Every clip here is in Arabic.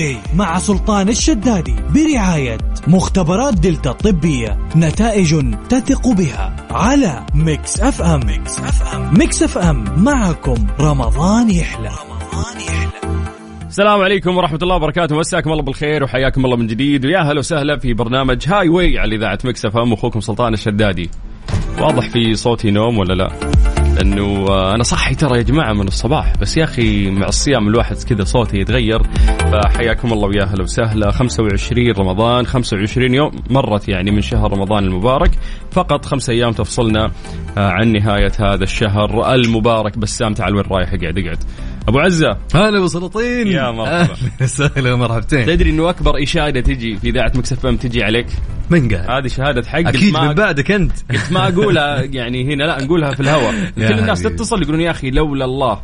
way مع سلطان الشدادي برعاية مختبرات دلتا الطبية نتائج تثق بها على Mix FM. Mix FM Mix FM معكم رمضان يحلى. رمضان يحلى السلام عليكم ورحمة الله وبركاته. مساكم الله بالخير وحياكم الله من جديد. ويا هلا وسهلا في برنامج Highway على إذاعة Mix FM أخوكم سلطان الشدادي. واضح في صوتي نوم ولا لا؟ لأنه آه، أنا صحي ترى يا جماعة من الصباح بس يا أخي مع الصيام الواحد كذا صوتي يتغير فحياكم الله ويا أهلا وسهلا. 25 رمضان 25 يوم مرت يعني من شهر رمضان المبارك. فقط خمس أيام تفصلنا آه، عن نهاية هذا الشهر المبارك بسام تعال وين رايح اقعد اقعد. أبو عزة. هلا أبو سلاطين. يا مرحبا. وسهلا ومرحبتين. تدري إنه أكبر اشاده تجي في إذاعة مكسف إم تجي عليك؟ من قال؟ هذه شهادة حق أكيد من بعدك أنت. قلت ما أقولها يعني هنا لا نقولها في الهواء. كل الناس. تتصل يقولون يا أخي لولا الله.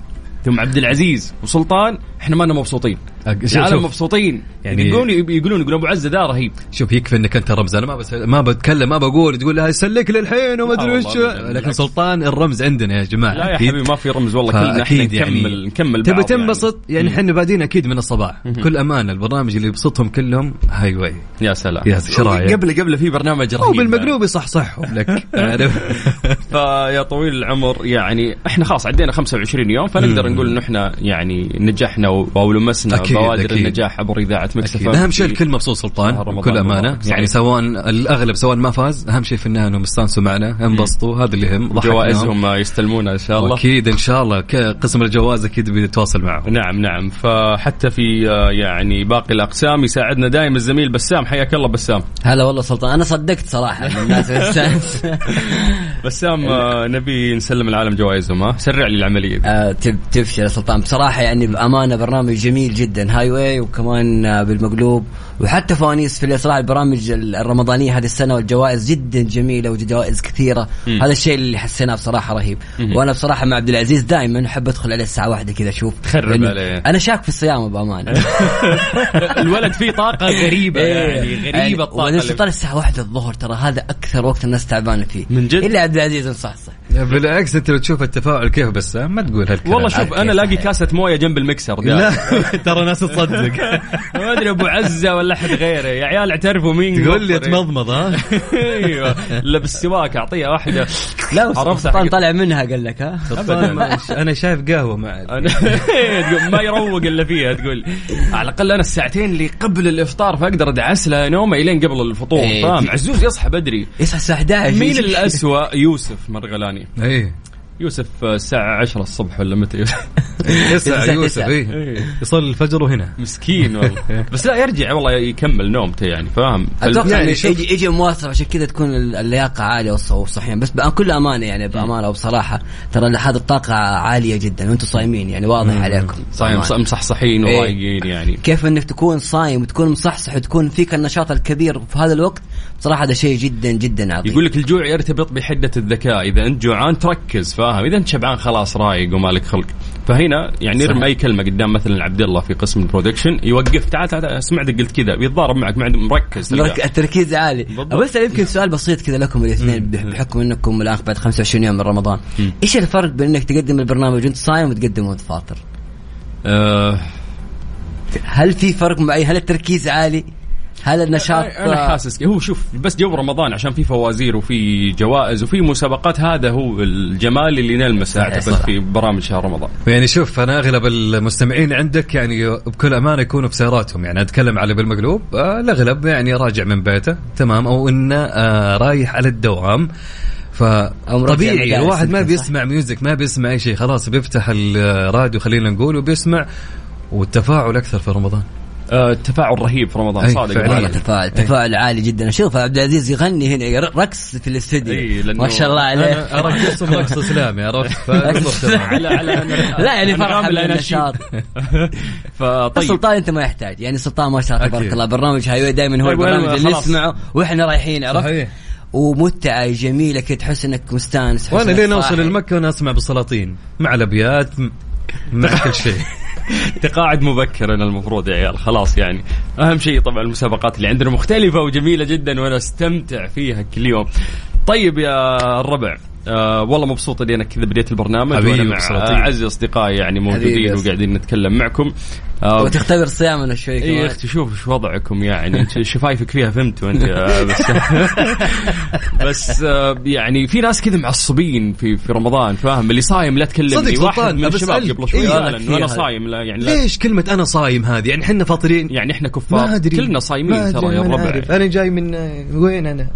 ثم عبد العزيز وسلطان إحنا ما لنا مبسوطين. العالم شوف. مبسوطين. يعني- يعني يقولون يقولون يقولون أبو عزة ده رهيب. شوف يكفي إنك أنت رمز أنا ما بس ما بتكلم ما بقول تقول لها سلك للحين وما أدري وش لكن بالعكس. سلطان الرمز عندنا يا جماعة لا يا. حبيبي ما في رمز والله كلنا إحنا نكمل يعني نكمل تبي بعض تنبسط؟ يعني. إحنا بادين أكيد من الصباح. بكل أمانة البرنامج اللي يبسطهم كلهم هاي واي. يا سلام. يا رأيك؟ قبل قبل في برنامج رهيب. هو بالمقلوب يصحصحهم لك. فيا طويل العمر يعني إحنا خلاص عدينا 25 يوم فنقدر نقول انه إحنا يعني نجحنا أو لمسنا أكيد، بوادر أكيد. النجاح عبر إذاعة مكس أكيد. FM أهم شيء الكل مبسوط سلطان بكل أمانة. يعني. سواء الأغلب سواء ما فاز أهم شيء في النهايه انهم استانسوا معنا انبسطوا هذا اللي يهم. جوائزهم يستلمونها إن شاء الله أكيد إن شاء الله قسم الجواز أكيد بيتواصل معهم نعم نعم فحتى في آه، يعني باقي الأقسام يساعدنا دائما الزميل بسام حياك الله بسام هلا والله سلطان أنا صدقت صراحة الناس بسام آه، نبي نسلم العالم جوائزهم ها سرع لي العملية دي. آه، تب تبشر يا سلطان؟ بصراحة يعني بأمانة برنامج جميل جدا. هاي واي وكمان بالمقلوب. وحتى فوانيس في صراحة البرامج الرمضانية هذه السنة والجوائز جدا جميلة وجوائز كثيرة. مم. هذا الشيء اللي حسيناه بصراحة رهيب. مم. وأنا بصراحة مع عبد العزيز دائما أحب أدخل عليه الساعة واحدة كذا أشوف. تخرب لأنه عليه. أنا شاك في الصيام بأمانة. الولد فيه طاقة غريبة يعني غريبة الطاقة سلطان الساعة واحدة الظهر ترى هذا أكثر وقت الناس تعبانه فيه. من جد؟ إلا عبد العزيز مصحصح بالعكس أنت لو تشوف التفاعل كيف بس ما تقول هالكلام. والله شوف أنا. لاقي كاسة موية جنب المكسر لا. ترى ناس تصدق. ما أدري أبو عزة ولا أحد غيره. يا عيال اعترفوا مين؟ تقول لي. اتمضمض ها؟ أيوه. لا بالسواك أعطيها واحدة. لا سلطان طالع منها قال لك ها؟ أنا شايف قهوة مع ما يروق إلا فيها تقول. على الأقل أنا الساعتين اللي قبل الإفطار فأقدر أدعس لها نومه إلين قبل الفطور إيه. فاهم؟ عزوز يصحى بدري. يصحى الساعة 11 مين الأسوأ؟ يوسف مرغلاني. اي يوسف الساعة 10 الصبح ولا متى؟ يسع تسعة. يوسف اي إيه. يصلي الفجر وهنا مسكين والله. بس لا يرجع والله يكمل نومته يعني فاهم؟ أتوقع يعني شوف- يجي يجي مواصف عشان كذا تكون اللياقة عالية والص- والصحيان بس بكل أمانة يعني بأمانة وبصراحة ترى هذه الطاقة عالية جدا وأنتم صايمين يعني واضح عليكم. صايم. مصحصحين إيه. ورايقين يعني. كيف إنك تكون صايم وتكون مصحصح وتكون فيك النشاط الكبير في هذا الوقت؟ بصراحه هذا شيء جدا جدا عظيم يقول لك الجوع يرتبط بحدة الذكاء إذا أنت جوعان تركز فاهم إذا أنت شبعان خلاص رايق ومالك خلق فهنا يعني صحيح. ارمي أي كلمة قدام مثلا عبد الله في قسم البرودكشن يوقف تعال تعال سمعتك قلت كذا بيتضارب معك مع مركز التركيز عالي. بس يمكن سؤال بسيط كذا لكم الاثنين بح- بحكم إنكم الآن بعد 25 يوم من رمضان مم. إيش الفرق بين إنك تقدم البرنامج وأنت صايم وتقدمه وأنت فاطر؟ آه هل في فرق معين؟ هل التركيز عالي؟ هل النشاط أنا حاسس هو شوف بس جو رمضان عشان في فوازير وفي جوائز وفي مسابقات هذا هو الجمال اللي نلمسه اعتقد. في برامج شهر رمضان. يعني شوف أنا أغلب المستمعين عندك يعني بكل أمانة يكونوا في سياراتهم يعني أتكلم على بالمقلوب آه الأغلب يعني راجع من بيته تمام أو إنه آه رايح على الدوام. فطبيعي مدارس الواحد ما؟ بيسمع music ما بيسمع أي شيء خلاص بيفتح الراديو خلينا نقول وبيسمع والتفاعل أكثر في رمضان. آه التفاعل رهيب في رمضان أي، صادق فعلاً. والله معك. تفاعل تفاعل عالي جدا أشوف عبد العزيز يغني هنا رقص في الاستديو لأنه ما شاء الله عليه أنا ارقصهم رقص إسلامي عرفت. على على لا يعني فرحه بالنشاط. فطيب سلطان أنت ما يحتاج يعني سلطان ما شاء الله تبارك. الله برنامج هاي دائما هو طيب، البرنامج اللي خلاص. نسمعه وإحنا رايحين عرفت ومتعة جميلة كده تحس إنك مستانس تحس وأنا إنك لين أوصل. المكة وأنا أسمع بالسلاطين مع الأبيات مع كل شيء تقاعد مبكر المفروض يا عيال. خلاص يعني. أهم شيء طبعا المسابقات اللي عندنا مختلفة وجميلة جدا وأنا استمتع فيها كل يوم. طيب يا الربع. آه والله مبسوط اني أنا كذا بديت البرنامج حبيبي وأنا مع بصراحة. اعز أصدقائي يعني موجودين. وقاعدين نتكلم معكم. آه وتختبر صيامنا شوي اي يا أختي شوف إيش وضعكم يعني؟ شفايفك فيها فهمتوا انت آه، بس. بس آه، يعني في ناس كذا معصبين في في رمضان فاهم؟ اللي صايم لا تكلمني. صدق واحد من الشباب. قبل شوي إيه، وأنا فيها. صايم لا يعني لا. ليش كلمة أنا صايم هذه؟ يعني إحنا فاطرين. يعني إحنا ما كفار أدري. كلنا ما صايمين ترى يا ما الربع. أنا جاي من وين أنا؟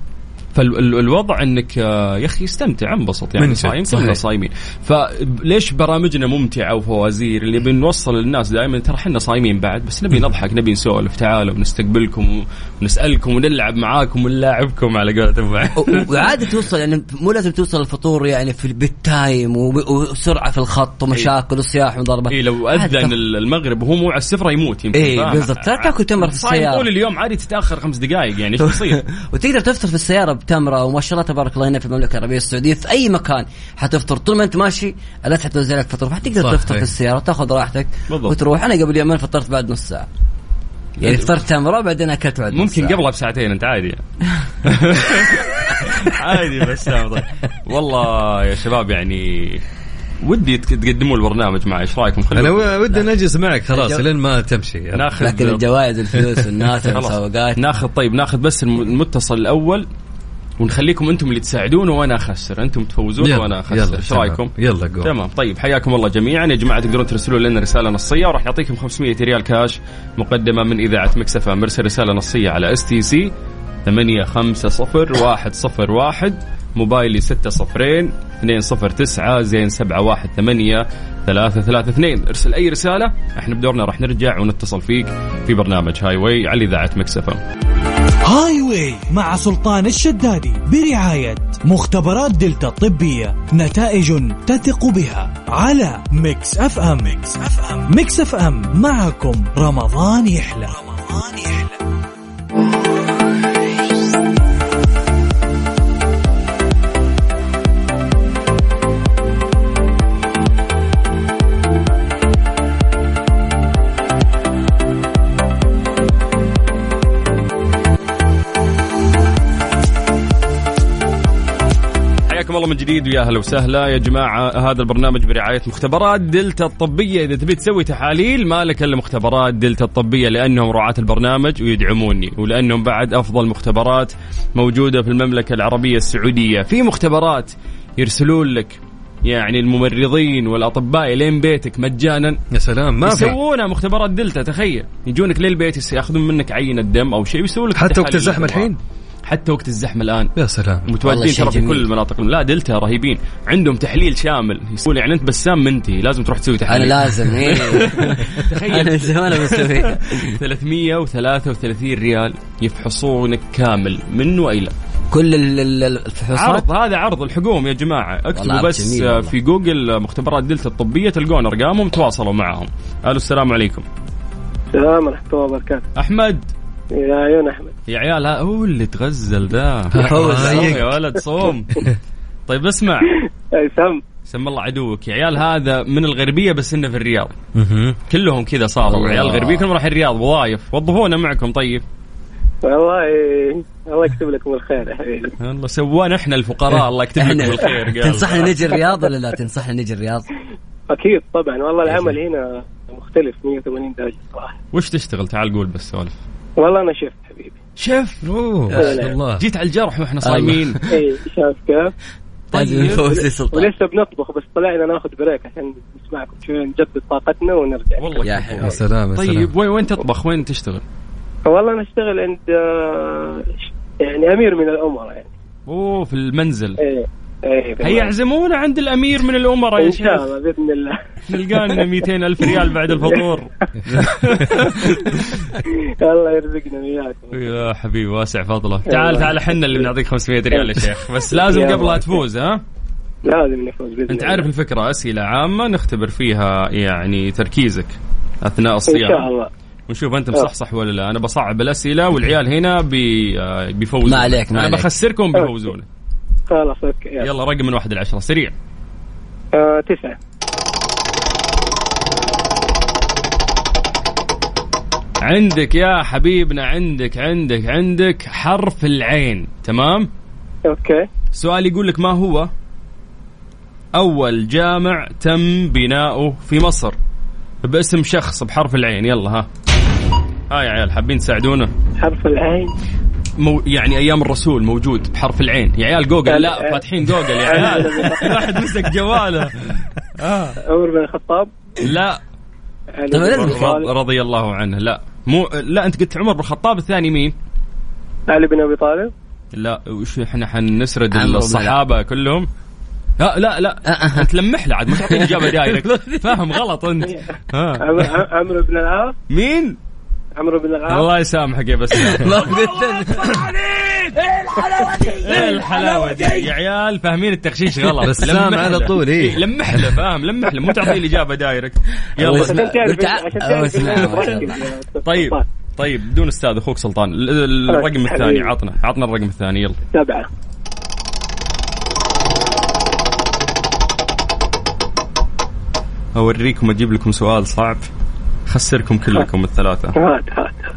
فالوضع إنك آه، يا أخي استمتع انبسط يعني صايم. كلنا صايمين فليش برامجنا ممتعة وفوازير اللي بنوصل للناس دائما ترى إحنا صايمين بعد بس نبي نضحك نبي نسولف تعالوا ونستقبلكم ونسالكم ونلعب معاكم ونلاعبكم على قولتهم و- وعادة توصل يعني مو لازم توصل الفطور يعني في بالتايم وسرعة في الخط ومشاكل وصياح وضربات اي لو أذن المغرب وهو مو على السفرة يموت يمكن إيه، فاهم؟ بالضبط. لا تأكل تمر في صايم السيارة. طول اليوم عادي تتأخر خمس دقائق يعني إيش بيصير؟ وتقدر تفطر في السيارة بتمره وما شاء الله تبارك الله هنا في المملكة العربية السعودية في أي مكان حتفطر. طول ما أنت ماشي لا تحتوي لك فطور فحتقدر صح، تفطر. في السيارة تاخذ راحتك بالضبط. وتروح. أنا قبل يومين فطرت بعد نص ساعة. يعني فطرت تمرة بعدين أكلت بعد نص ممكن. قبلها بساعتين أنت عادي. عادي بس. والله يا شباب يعني ودي تقدموا البرنامج معي. إيش رأيكم؟ و- ودي نجلس معك خلاص لين ما تمشي. ناخذ لكن الجوائز الفلوس والناس خلاص. المسابقات ناخذ طيب ناخذ بس الم- المتصل الأول. ونخليكم أنتم اللي تساعدون وأنا اخسر. أنتم تفوزون يلا، وأنا اخسر. إيش. رأيكم؟ يلا جو تمام. طيب حياكم الله جميعا. يا جماعة تقدرون ترسلوا لنا رسالة نصية. وراح نعطيكم 500 ريال كاش مقدمة من إذاعة Mix FM أرسل رسالة نصية على STC 850101 موبايلي 6 صفرين 209 زين 718 332 ارسل أي رسالة إحنا بدورنا راح نرجع ونتصل فيك في برنامج Highway على إذاعة Mix FM Highway مع سلطان الشدادي برعاية مختبرات دلتا الطبية نتائج تثق بها على Mix FM. Mix FM. Mix FM. معكم رمضان يحلى. رمضان يحلى. من جديد ويا أهلا وسهلا. يا جماعة هذا البرنامج برعاية مختبرات دلتا الطبية. إذا تبي تسوي تحاليل ما لك إلا مختبرات دلتا الطبية لأنهم رعاة البرنامج ويدعموني ولأنهم بعد أفضل مختبرات موجودة في المملكة العربية السعودية. في مختبرات يرسلون لك يعني الممرضين والأطباء لين بيتك مجانا. يا سلام ما يسوونها مختبرات دلتا تخيل. يجونك للبيت ياخذون منك عينة دم أو شيء ويسوون لك حتى وقت الزحمة. الحين؟ حتى وقت الزحمة الآن. يا سلام. متواجدين ترى في. كل المناطق لا دلتا رهيبين. عندهم تحليل شامل. يقول يعني انت بسام منتي لازم تروح تسوي أنا تحليل لازم إيه. تخيل. أنا من زمان بسويها 333 ريال يفحصونك كامل من وإلى. كل ال- ال- الفحوصات؟ عرض هذا عرض الحكوم يا جماعة. اكتبوا بس آه،. في جوجل مختبرات دلتا الطبية تلقون أرقامهم تواصلوا معهم. ألو السلام عليكم. السلام ورحمة الله وبركاته. أحمد. يا عيون أحمد. يا عيال ها- هو اللي تغزل ذا. يا ولد صوم. طيب اسمع. سم. سم الله عدوك. يا عيال هذا من الغربية بس إنه في الرياض. كلهم كذا صاروا. عيال غربية كلهم رايحين الرياض. وظايف وظفونا معكم طيب. والله الله يكتب لكم الخير يا حبيبي. الله سوانا إحنا الفقراء. الله يكتب لكم الخير. تنصحنا نجي الرياض ولا لا؟ تنصحنا نجي الرياض؟ أكيد طبعا. والله العمل هنا مختلف 180 درجة صراحة. وش تشتغل؟ تعال قول بس سولف والله أنا شفت حبيبي. شيف اوه ما شاء الله. جيت على الجرح وإحنا صايمين. اي شايف كيف؟ طيب. نفوز سلطان ولسه بنطبخ بس طلعنا ناخذ break عشان نسمعكم شوي نجدد طاقتنا ونرجع. والله يا. يا سلام يا سلام. طيب وين وين تطبخ؟ وين تشتغل؟ والله أنا أشتغل عند آه، يعني أمير من الأمراء يعني. أوه في المنزل. اي اي هيا اعزمونا عند الأمير من الأمراء يا إن شاء شيخ الله بإذن الله. نلقانا 200 ألف ريال بعد الفطور. الله يرزقنا وياكم. يا حبيبي واسع فضله تعال تعال حنا اللي بنعطيك 500 ريال يا شيخ. بس لازم قبلها. تفوز ها؟ لازم نفوز بإذن أنت. عارف الفكرة أسئلة عامة نختبر فيها يعني تركيزك أثناء إن الصيام. شاء الله. ونشوف أنت مصحصح ولا لا. أنا بصعب الأسئلة والعيال هنا بي آه، بيفوزون. ما عليك، ما أنا عليك. بخسركم بيفوزون. خلاص okay يلا, يلا رقم من واحد لعشرة سريع. آه تسعة. عندك يا حبيبنا عندك عندك عندك حرف العين. تمام؟ okay. سؤال يقول لك ما هو أول جامع تم بناؤه في مصر؟ باسم شخص بحرف العين. يلا ها. ها يا عيال حابين تساعدونا؟ حرف العين. مو يعني أيام الرسول موجود بحرف العين. يا عيال جوجل لا فاتحين جوجل يا عيال. الواحد مسك جواله. آه. عمر بن الخطاب؟ لا. رضي الله عنه لا. مو لا أنت قلت عمر بن الخطاب الثاني مين؟ علي بن أبي طالب. لا وش إحنا حنسرد الصحابة كلهم؟ لا لا لا. أنت لمح له عاد ما تعطيني إجابة direct. فاهم غلط أنت. عمرو بن العاص. مين؟ عمرو بن العاص. الله يسامحك يا بس. ما قلت إيه الحلاوة دي. يا عيال فاهمين التغشيش غلط. بسام لمح على. طول، إيه. لمح له فاهم؟ لمح له مو تعطيه الإجابة دايركت. يلا. طيب. طيب بدون أستاذ أخوك سلطان ال- ال- الرقم. الثاني عطنا عطنا الرقم الثاني يلا. سبعة أوريكم أجيب لكم سؤال صعب. خسركم كلكم الثلاثة. هات هات هات.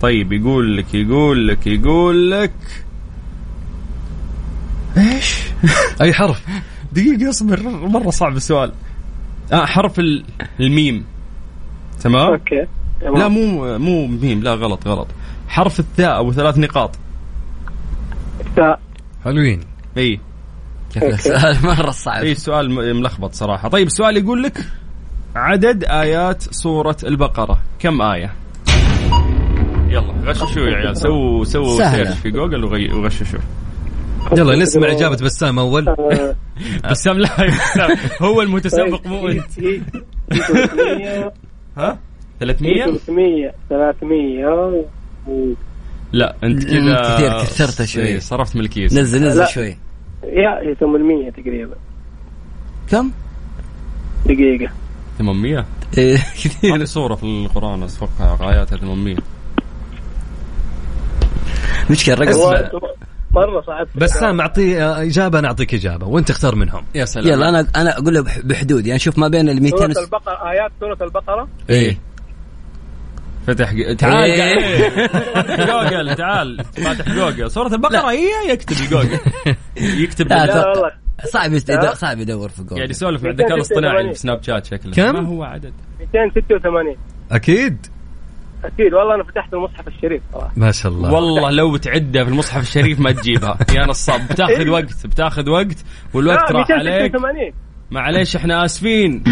طيب يقول لك يقول لك يقول لك. إيش؟ أي حرف؟ دقيقة اصبر مرة صعب السؤال. آه حرف ال- الميم. تمام؟ okay تمام. لا مو مو ميم لا غلط غلط. حرف الثاء ابو ثلاث نقاط. ثاء. حلوين. إي. كيف السؤال مرة صعب. إي السؤال م- ملخبط صراحة. طيب السؤال يقول لك عدد آيات سورة البقرة. كم آية؟ يلا غششوا يا عيال. سووا سووا. search في جوجل وغششوا. يلا نسمع إجابة بسام أول. آه، بسام لا بسام. هو المتسابق مو هي- هي 300 ها؟ 300 300 300 و- لا أنت كذا كثير كثرتها شوي. إيه، صرفت من الكيس. نزل نزل لا. شوي. يا هي 800 تقريبا. كم؟ دقيقة. 800 إيه، كثير. صورة في القرآن أتوقع غاياتها 800 مشكلة الرقم مرة صعب بسام اعطيه إجابة أنا أعطيك إجابة وأنت اختار منهم. يا سلام. يلا أنا أنا أقول له بح- بحدود يعني شوف ما بين ال 200 سورة البقرة آيات سورة البقرة؟ إيه. فتح تعال. إيه. تعال. جوجل تعال. فاتح جوجل. سورة البقرة هي يكتب الجوجل. يكتب لا، لا. والله. صعب؟ صعب يدور في جوجل قاعد يسولف مع الذكاء الاصطناعي 286. في سناب شات شكله. كم؟ ما هو عدد؟ 286 أكيد. أكيد. والله أنا فتحت المصحف الشريف. صراحة ما شاء الله. والله لو تعدها في المصحف الشريف ما تجيبها. يا نصاب. بتاخذ وقت بتاخذ وقت والوقت راح عليك. 286 معليش إحنا آسفين.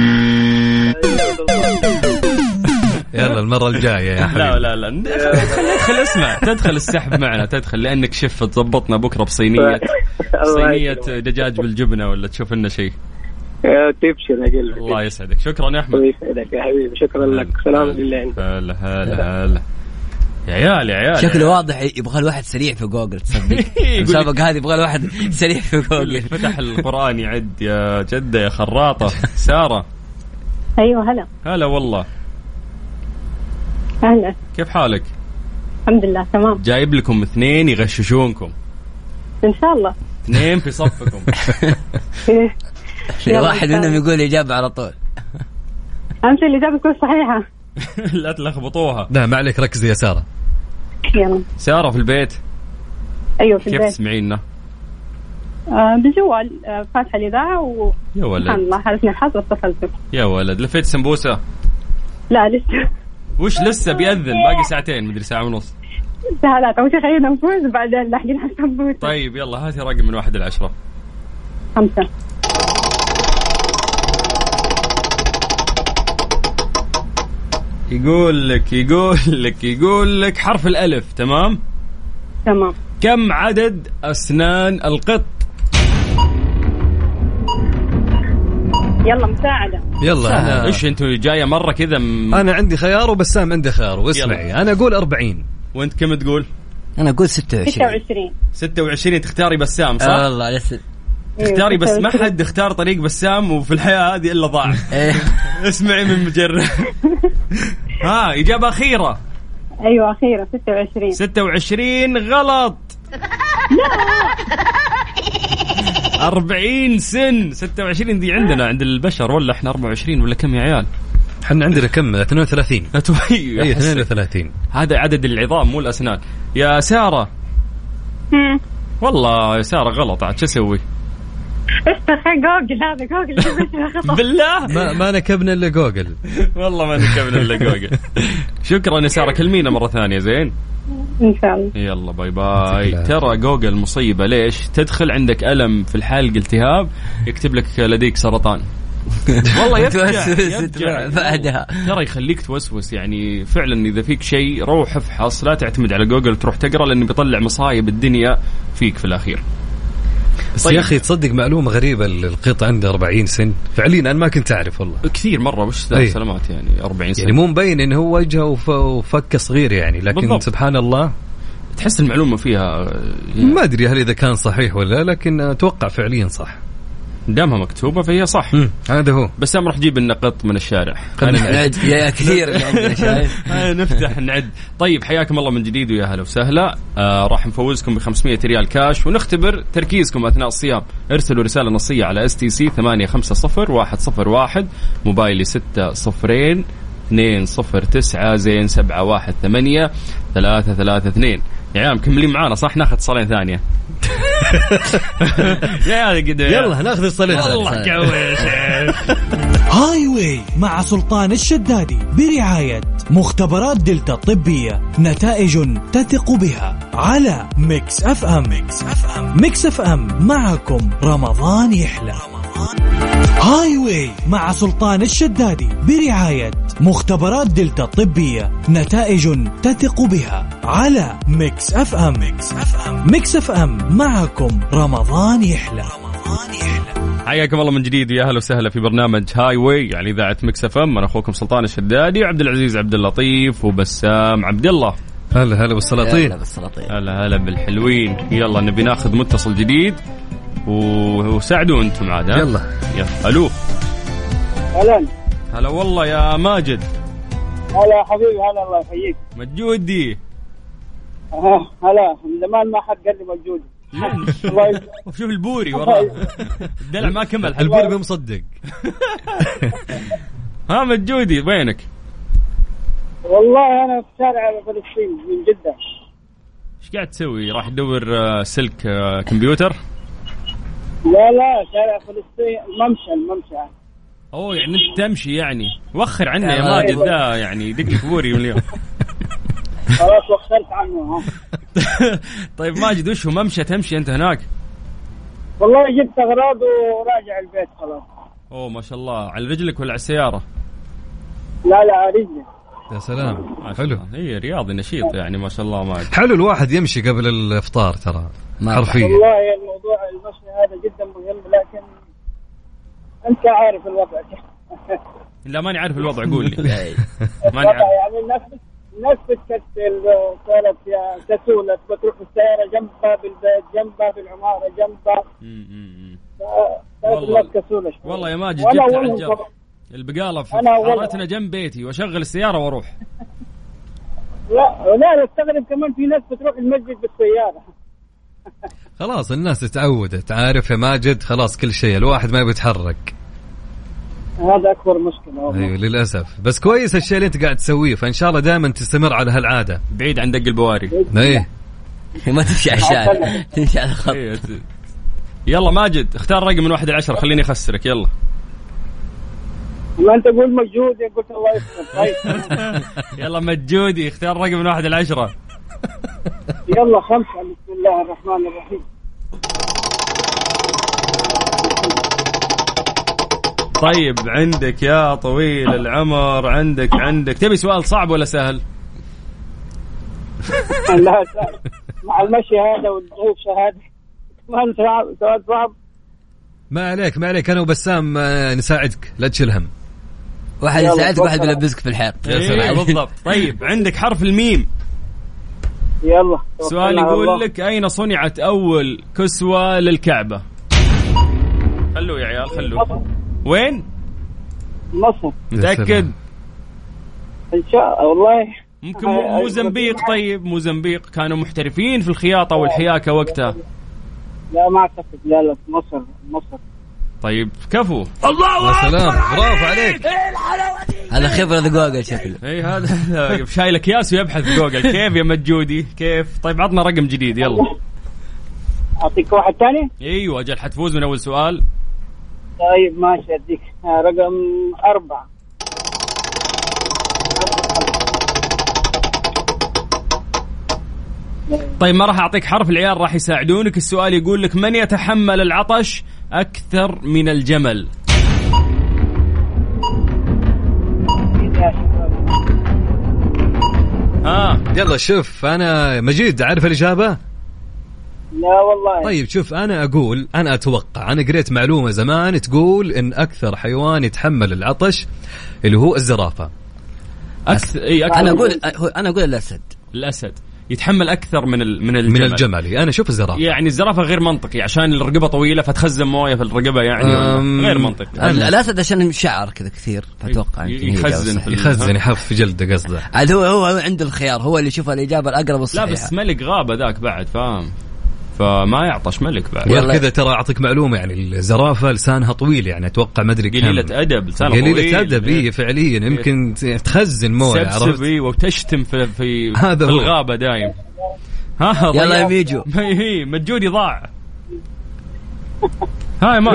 يلا المرة الجاية يا لا حبيبي. لا لا. تدخل تدخل اسمع تدخل السحب معنا تدخل لأنك شف تضبطنا بكرة بصينيه صينيه. دجاج بالجبنة ولا تشوف لنا شيء؟ يا تبشر أجل الله يسعدك. شكرا يا أحمد. الله يسعدك يا حبيبي. شكرا لك. سلام لله. هلا هلا هلا. يا عيال يا عيال. شكله واضح يبغى له واحد سريع في جوجل تصدق. المسابقة هذه يبغى له واحد سريع في جوجل. فتح القرآن يعد يا جدة يا خراطة. سارة. أيوه هلا. هلا والله. أهلا كيف حالك؟ الحمد لله تمام. جايب لكم اثنين يغششونكم. إن شاء الله. اثنين في صفكم. واحد منهم. يقول اجابة على طول. أهم شيء الإجابة تكون صحيحة. لا تلخبطوها. لا ما عليك ركزي يا سارة. يلا. سارة في البيت. أيوه في كيف البيت. تسمعينا؟ آه بالجوال آه فاتحة الإذاعة و يا سبحان ولد الله حالتني الحظ واتصلت. يا ولد لفيت سمبوسة. لا لسه. وش لسه بيأذن؟ باقي ساعتين مدري ساعة ونص. سهلات أول شيء خلينا نفوز وبعدين لاحقين على السمبوسه طيب يلا هاتي رقم من واحد لعشرة خمسة. يقول لك يقول لك يقول لك حرف الألف تمام؟ تمام. كم عدد أسنان القط؟ يلا مساعدة. يلا أنا إيش أنتوا جاية مرة كذا م... أنا عندي خيار وبسام عنده خيار واسمعي. أنا أقول 40 وأنت كم تقول؟ أنا أقول 26 26 26 تختاري بسام صح؟ والله لسه تختاري بس ما 26. حد اختار طريق بسام وفي الحياة هذه إلا ضاع. إيه. اسمعي من مجرب ها إجابة أخيرة. أيوه أخيرا 26 26 غلط. لا. 40 سن. 26 دي عندنا عند البشر ولا إحنا 24 ولا كم يا عيال؟ إحنا عندنا كم؟ 32 لا توي اي 32 هذا عدد العظام مو الأسنان. يا سارة. والله يا سارة غلط عاد شو أسوي؟ افتح جوجل هذا جوجل بالله؟ ما, ما نكبنا إلا جوجل. والله ما نكمل إلا جوجل. شكرا يا سارة كلمينا مرة ثانية زين؟ إن شاء الله. يلا bye bye. ترى جوجل مصيبة ليش؟ تدخل عندك ألم في الحلق التهاب يكتب لك لديك سرطان. والله يفجع توسوس يفجع. بعدها. ترى يخليك توسوس يعني فعلا إذا فيك شيء روح افحص لا تعتمد على جوجل تروح تقرأ لأنه بيطلع مصايب الدنيا فيك في الأخير. بس طيب. يا أخي تصدق معلومة غريبة القط عنده 40 سن فعليا أنا ما كنت أعرف والله كثير مرة وش ذا أي. سلامات يعني 40 سنة يعني مو مبين إنه هو وجهه وف- وفك صغير يعني لكن بالضبط. سبحان الله تحس المعلومة فيها يعني ما أدري هل إذا كان صحيح ولا لا، لكن أتوقع فعليا صح دامها مكتوبة فهي صح. هذا هو. بس راح نجيب لنا قط من الشارع. خلينا يا كثير اللي عندنا شايف نفتح نعد. طيب حياكم الله من جديد ويا هلا وسهلا. آه راح نفوزكم ب 500 ريال كاش. ونختبر تركيزكم أثناء الصيام. ارسلوا رسالة نصية على STC 850 101 موبايلي 6 صفرين. 2 صفر 9 زين 7 1 8 3 3 2 يا عيال مكملين معانا صح؟ ناخذ اتصالين ثانية. يا عيال قد يلا ناخذ الصلاه والله قوي يا شيخ. Highway مع سلطان الشدادي برعاية مختبرات دلتا الطبية نتائج تثق بها على Mix FM. Mix FM. Mix FM. معكم رمضان يحلى. Highway مع سلطان الشدادي برعاية مختبرات دلتا الطبية نتائج تثق بها على Mix FM. Mix FM Mix FM معكم رمضان يحلى. رمضان يحلى حياكم الله من جديد يا أهلا وسهلا في برنامج Highway على إذاعة Mix FM. أنا أخوكم سلطان الشدادي وعبد العزيز عبد اللطيف وبسام عبد الله. هلا هلا بالسلاطين. يلا بالسلاطين. هلا هلا بالحلوين. يلا نبي ناخذ متصل جديد. وساعدوا أنتم عاد ها؟ يلا. يلا. ألو. أهلا. هلا والله يا ماجد. هلا حبيبي هلا الله يحييك. مجودي. آه، هلا. من زمان ما حد قال لي مجودي الله يس- شوف البوري وراه الدلع ما كمل. البوري بمصدق. ها مجودي وينك؟ والله أنا في شارع فلسطين من جدة. إيش قاعد تسوي؟ راح تدور آه، سلك آه، كمبيوتر؟ لا لا شارع فلسطين الممشى الممشى. أوه يعني أنت تمشي يعني. وخر عنا يا ماجد. ذا يعني يدق لك بوري من اليوم. خلاص وخرت عنه ها. طيب ماجد وش هو؟ ممشى تمشي أنت هناك؟ والله جبت أغراض وراجع البيت خلاص. أوه ما شاء الله. على رجلك ولا على السيارة؟ لا لا رجلي. يا سلام. حلو. هي رياضي نشيط يعني ما شاء الله ماجد. حلو الواحد يمشي قبل الإفطار ترى. حرفيا. والله الموضوع المشي هذا جدا مهم لكن أنت عارف الوضع. لا ماني عارف الوضع قول لي. إيه. ماني عارف. يعني الناس الناس بتكسل صارت يا كسولة بتروح السيارة جنبها بالبيت جنبها بالعمارة جنبها مم، مم، مم. صارت والله- كسولة شوي. والله يا ماجد جبت طبعاً. البقالة في. حارتنا جنب بيتي وأشغل السيارة وأروح. لا لا أستغرب كمان في ناس بتروح المسجد بالسيارة. خلاص الناس تعودت. عارف يا ماجد؟ خلاص كل شيء. الواحد ما بيتحرك هذا أكبر مشكلة والله. أيوه للأسف. بس كويس الشيء اللي أنت قاعد تسويه فان شاء الله دائما تستمر على هالعادة. بعيد عن دق البواري. إيه. ما تمشي على الشارع. تمشي على الخط. إيه، يلا ماجد اختار رقم من واحد لعشرة خليني أخسرك. يلا. ما أنت قول مجهود قلت الله يستر طيب. يلا مجودي اختار رقم من واحد لعشرة يلا خمسة بسم الله الرحمن الرحيم. طيب عندك يا طويل العمر عندك عندك. تبي سؤال صعب ولا سهل؟ لا سهل. مع المشي هذا والضيوف شهادة. كمان سؤال صعب. ما عليك ما عليك. أنا وبسام آه، نساعدك. لا تشيل هم. واحد يساعدك واحد. بيلبسك في الحيط. يا سلام. إيه، بالضبط. طيب عندك حرف الميم. يلا سؤال يقول الله. لك أين صنعت أول كسوة للكعبة؟ خلوه يا عيال خلوه. وين؟ مصر. متأكد؟ سلام. إن شاء والله. ممكن مو- موزمبيق طيب موزمبيق كانوا محترفين في الخياطة والحياكة وقتها. لا ما أعتقد. لا لا مصر مصر. طيب كفو. يا سلام. برافو عليك. هذا خبرة ذا جوجل شكله. اي هذا شايل اكياس ويبحث في جوجل. كيف يا مجودي؟ كيف؟ طيب عطنا رقم جديد يلا. أعطيك واحد ثاني؟ أيوه أجل حتفوز من أول سؤال. طيب ماشي أديك. رقم أربعة. طيب ما راح أعطيك حرف العيال راح يساعدونك. السؤال يقول لك من يتحمل العطش أكثر من الجمل؟ ها يلا شوف أنا مجيد عارف الإجابة؟ لا والله. طيب شوف أنا أقول أنا أتوقع أنا قريت معلومة زمان تقول إن أكثر حيوان يتحمل العطش اللي هو الزرافة. أكثر إي أكثر. أنا أقول أنا أقول الأسد. الأسد. يتحمل أكثر من ال- من الجمل من الجمل. أنا أشوف الزرافة. يعني الزرافة غير منطقي عشان الرقبة طويلة فتخزن موية في الرقبة يعني أم، غير منطقي. الاسد عشان شعر كذا كثير فاتوقع يخزن يخزن يحف في جلده قصده. عاد هو هو عنده الخيار هو اللي يشوف الإجابة الأقرب لا الصحيحه بس ملك غابه ذاك بعد فاهم؟ فما يعطش ملك بعد. غير كذا ترى أعطيك معلومة يعني الزرافة لسانها طويل يعني أتوقع ما أدري كم. قليلة أدب لسانه قليلة طويل. أدب إيه فعليا. يمكن تخزن موية عرفت؟ إيه، وتشتم في في, هذا في هو. الغابة دايم. ها يلا يا ميجو. هي مجودي ضاع هاي ما آه،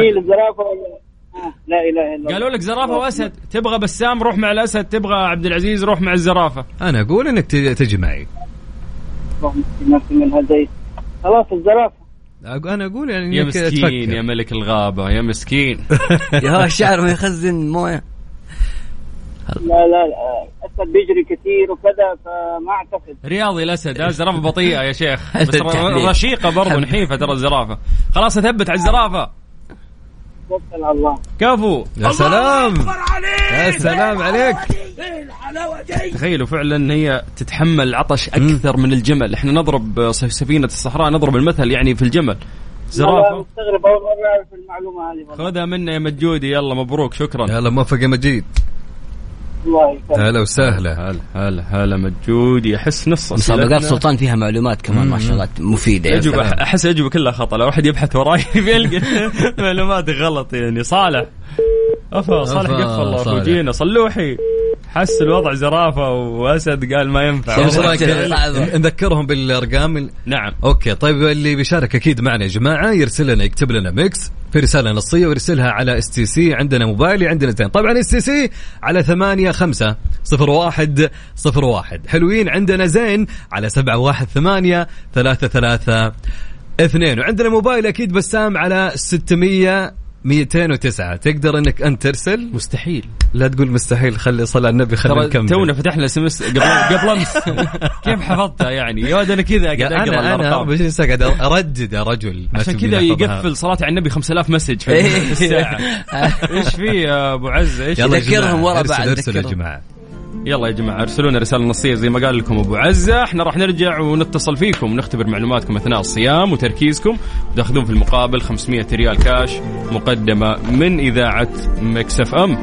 لا إله إلا الله. قالوا لك زرافة وأسد. تبغى بسام روح مع الأسد. تبغى عبد العزيز روح مع الزرافة. أنا أقول إنك ت- تجي معي خلاص الزرافة أق- أنا أقول يعني يا مسكين. يا ملك الغابة يا مسكين. يا هو الشعر ما يخزن موية. لا لا لا الأسد بيجري كثير وكذا فما أعتقد. رياضي الأسد ها زرافه بطيئة يا شيخ. بس رشيقة برضو نحيفة ترى الزرافة. خلاص أثبت على الزرافة. توكل على الله. كفو. يا سلام. يا سلام عليك. تخيلوا فعلا هي تتحمل العطش أكثر من الجمل. إحنا نضرب سفينة الصحراء نضرب المثل يعني في الجمل. زرافة. مستغرب أول مرة أعرف المعلومة هذه خذها منا يا مجودي. يلا مبروك شكرا. يلا موفق يا مجيد. الله يسلمك. هلا وسهلا. هلا هلا هلا مجودي احس نص مسابقات سلطان فيها معلومات كمان ما شاء الله مفيدة يا اجوبه. أحس اجوبه كلها خطأ. لو واحد يبحث وراي بيلقى معلومات غلط يعني. صالح. أفا صالح قفل الله صلوحي. حس الوضع زرافة وأسد قال ما ينفع. نذكرهم بالأرقام نعم. okay طيب اللي بيشارك أكيد معنا يا جماعة يرسل لنا يكتب لنا Mix في رسالة نصية ويرسلها على STC عندنا موبايلي عندنا اثنين. طبعا STC على ثمانية خمسة صفر واحد صفر واحد. حلوين عندنا زين على سبعة واحد ثمانية ثلاثة ثلاثة اثنين. وعندنا موبايل أكيد بسام على 600 209 تقدر إنك أنت ترسل؟ مستحيل. لا تقول مستحيل. خلي صلى على النبي خلينا نكمل. تونا فتحنا سمس قبل قبل أمس. كيف حفظتها يعني؟ يا ولد أنا كذا قاعد أقرأ أنا أنا الأرقام. 24 ساعه قاعد أردد يا رجل عشان كذا. يقفل صلاة على النبي 5000 مسج في إيه. في الساعة إيش في يا أبو عزة إيش يلا يا ذكرهم ورا بعض، ارسل يا. جماعة. يلا يا جماعة ارسلوا لنا رسالة نصية زي ما قال لكم أبو عزة. إحنا راح نرجع ونتصل فيكم ونختبر معلوماتكم أثناء الصيام وتركيزكم. وتاخذون في المقابل 500 ريال كاش مقدمة من إذاعة مكسف أم.